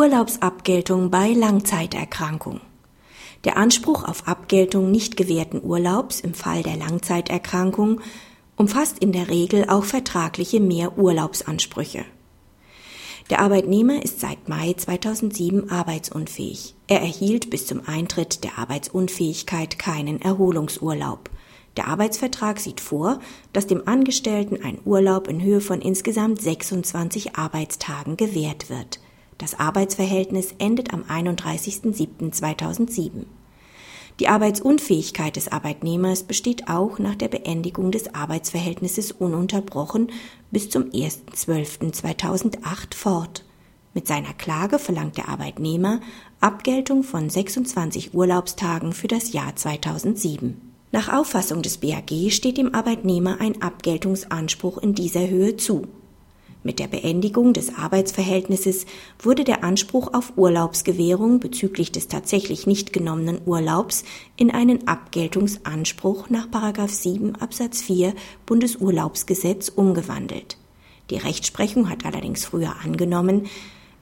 Urlaubsabgeltung bei Langzeiterkrankung. Der Anspruch auf Abgeltung nicht gewährten Urlaubs im Fall der Langzeiterkrankung umfasst in der Regel auch vertragliche Mehrurlaubsansprüche. Der Arbeitnehmer ist seit Mai 2007 arbeitsunfähig. Er erhielt bis zum Eintritt der Arbeitsunfähigkeit keinen Erholungsurlaub. Der Arbeitsvertrag sieht vor, dass dem Angestellten ein Urlaub in Höhe von insgesamt 26 Arbeitstagen gewährt wird. Das Arbeitsverhältnis endet am 31.07.2007. Die Arbeitsunfähigkeit des Arbeitnehmers besteht auch nach der Beendigung des Arbeitsverhältnisses ununterbrochen bis zum 1.12.2008 fort. Mit seiner Klage verlangt der Arbeitnehmer Abgeltung von 26 Urlaubstagen für das Jahr 2007. Nach Auffassung des BAG steht dem Arbeitnehmer ein Abgeltungsanspruch in dieser Höhe zu. Mit der Beendigung des Arbeitsverhältnisses wurde der Anspruch auf Urlaubsgewährung bezüglich des tatsächlich nicht genommenen Urlaubs in einen Abgeltungsanspruch nach 7 Absatz 4 Bundesurlaubsgesetz umgewandelt. Die Rechtsprechung hat allerdings früher angenommen,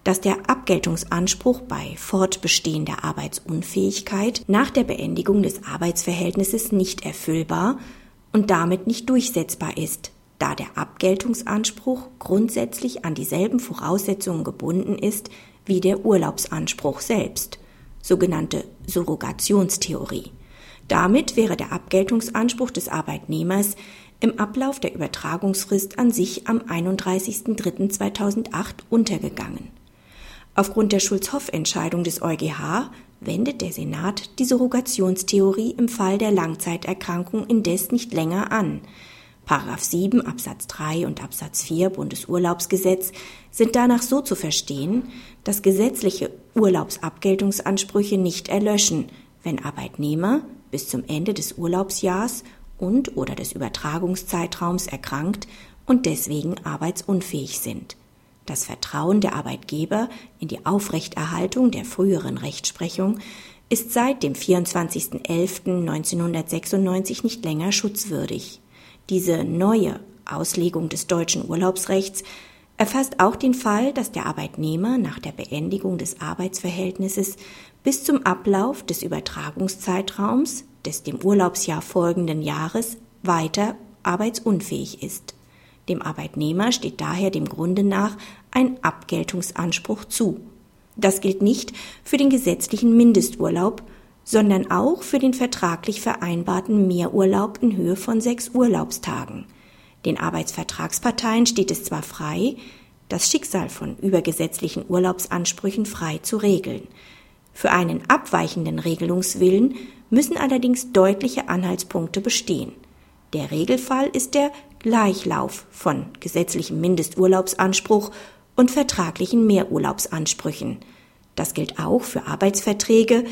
dass der Abgeltungsanspruch bei fortbestehender Arbeitsunfähigkeit nach der Beendigung des Arbeitsverhältnisses nicht erfüllbar und damit nicht durchsetzbar ist da der Abgeltungsanspruch grundsätzlich an dieselben Voraussetzungen gebunden ist wie der Urlaubsanspruch selbst, sogenannte Surrogationstheorie. Damit wäre der Abgeltungsanspruch des Arbeitnehmers im Ablauf der Übertragungsfrist an sich am 31.03.2008 untergegangen. Aufgrund der Schulz-Hoff-Entscheidung des EuGH wendet der Senat die Surrogationstheorie im Fall der Langzeiterkrankung indes nicht länger an, Paragraph 7 Absatz 3 und Absatz 4 Bundesurlaubsgesetz sind danach so zu verstehen, dass gesetzliche Urlaubsabgeltungsansprüche nicht erlöschen, wenn Arbeitnehmer bis zum Ende des Urlaubsjahrs und oder des Übertragungszeitraums erkrankt und deswegen arbeitsunfähig sind. Das Vertrauen der Arbeitgeber in die Aufrechterhaltung der früheren Rechtsprechung ist seit dem 24.11.1996 nicht länger schutzwürdig. Diese neue Auslegung des deutschen Urlaubsrechts erfasst auch den Fall, dass der Arbeitnehmer nach der Beendigung des Arbeitsverhältnisses bis zum Ablauf des Übertragungszeitraums des dem Urlaubsjahr folgenden Jahres weiter arbeitsunfähig ist. Dem Arbeitnehmer steht daher dem Grunde nach ein Abgeltungsanspruch zu. Das gilt nicht für den gesetzlichen Mindesturlaub, sondern auch für den vertraglich vereinbarten Mehrurlaub in Höhe von sechs Urlaubstagen. Den Arbeitsvertragsparteien steht es zwar frei, das Schicksal von übergesetzlichen Urlaubsansprüchen frei zu regeln. Für einen abweichenden Regelungswillen müssen allerdings deutliche Anhaltspunkte bestehen. Der Regelfall ist der Gleichlauf von gesetzlichem Mindesturlaubsanspruch und vertraglichen Mehrurlaubsansprüchen. Das gilt auch für Arbeitsverträge,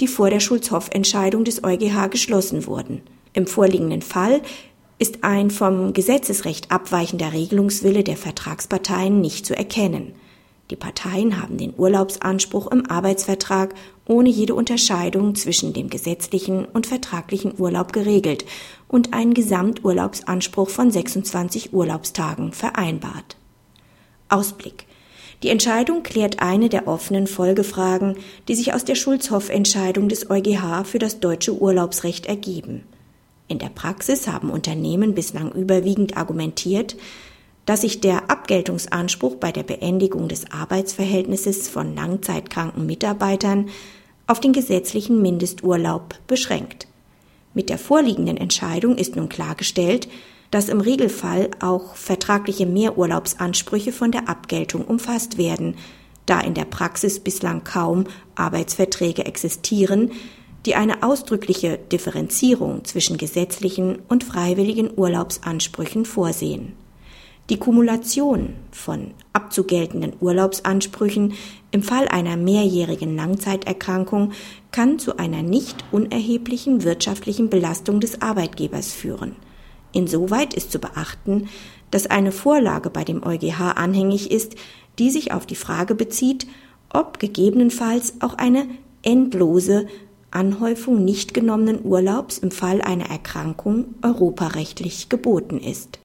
die vor der Schulz-Hoff-Entscheidung des EuGH geschlossen wurden. Im vorliegenden Fall ist ein vom Gesetzesrecht abweichender Regelungswille der Vertragsparteien nicht zu erkennen. Die Parteien haben den Urlaubsanspruch im Arbeitsvertrag ohne jede Unterscheidung zwischen dem gesetzlichen und vertraglichen Urlaub geregelt und einen Gesamturlaubsanspruch von 26 Urlaubstagen vereinbart. Ausblick die Entscheidung klärt eine der offenen Folgefragen, die sich aus der Schulz-Hoff-Entscheidung des EuGH für das deutsche Urlaubsrecht ergeben. In der Praxis haben Unternehmen bislang überwiegend argumentiert, dass sich der Abgeltungsanspruch bei der Beendigung des Arbeitsverhältnisses von langzeitkranken Mitarbeitern auf den gesetzlichen Mindesturlaub beschränkt. Mit der vorliegenden Entscheidung ist nun klargestellt, dass im Regelfall auch vertragliche Mehrurlaubsansprüche von der Abgeltung umfasst werden, da in der Praxis bislang kaum Arbeitsverträge existieren, die eine ausdrückliche Differenzierung zwischen gesetzlichen und freiwilligen Urlaubsansprüchen vorsehen. Die Kumulation von abzugeltenden Urlaubsansprüchen im Fall einer mehrjährigen Langzeiterkrankung kann zu einer nicht unerheblichen wirtschaftlichen Belastung des Arbeitgebers führen. Insoweit ist zu beachten, dass eine Vorlage bei dem EuGH anhängig ist, die sich auf die Frage bezieht, ob gegebenenfalls auch eine endlose Anhäufung nicht genommenen Urlaubs im Fall einer Erkrankung europarechtlich geboten ist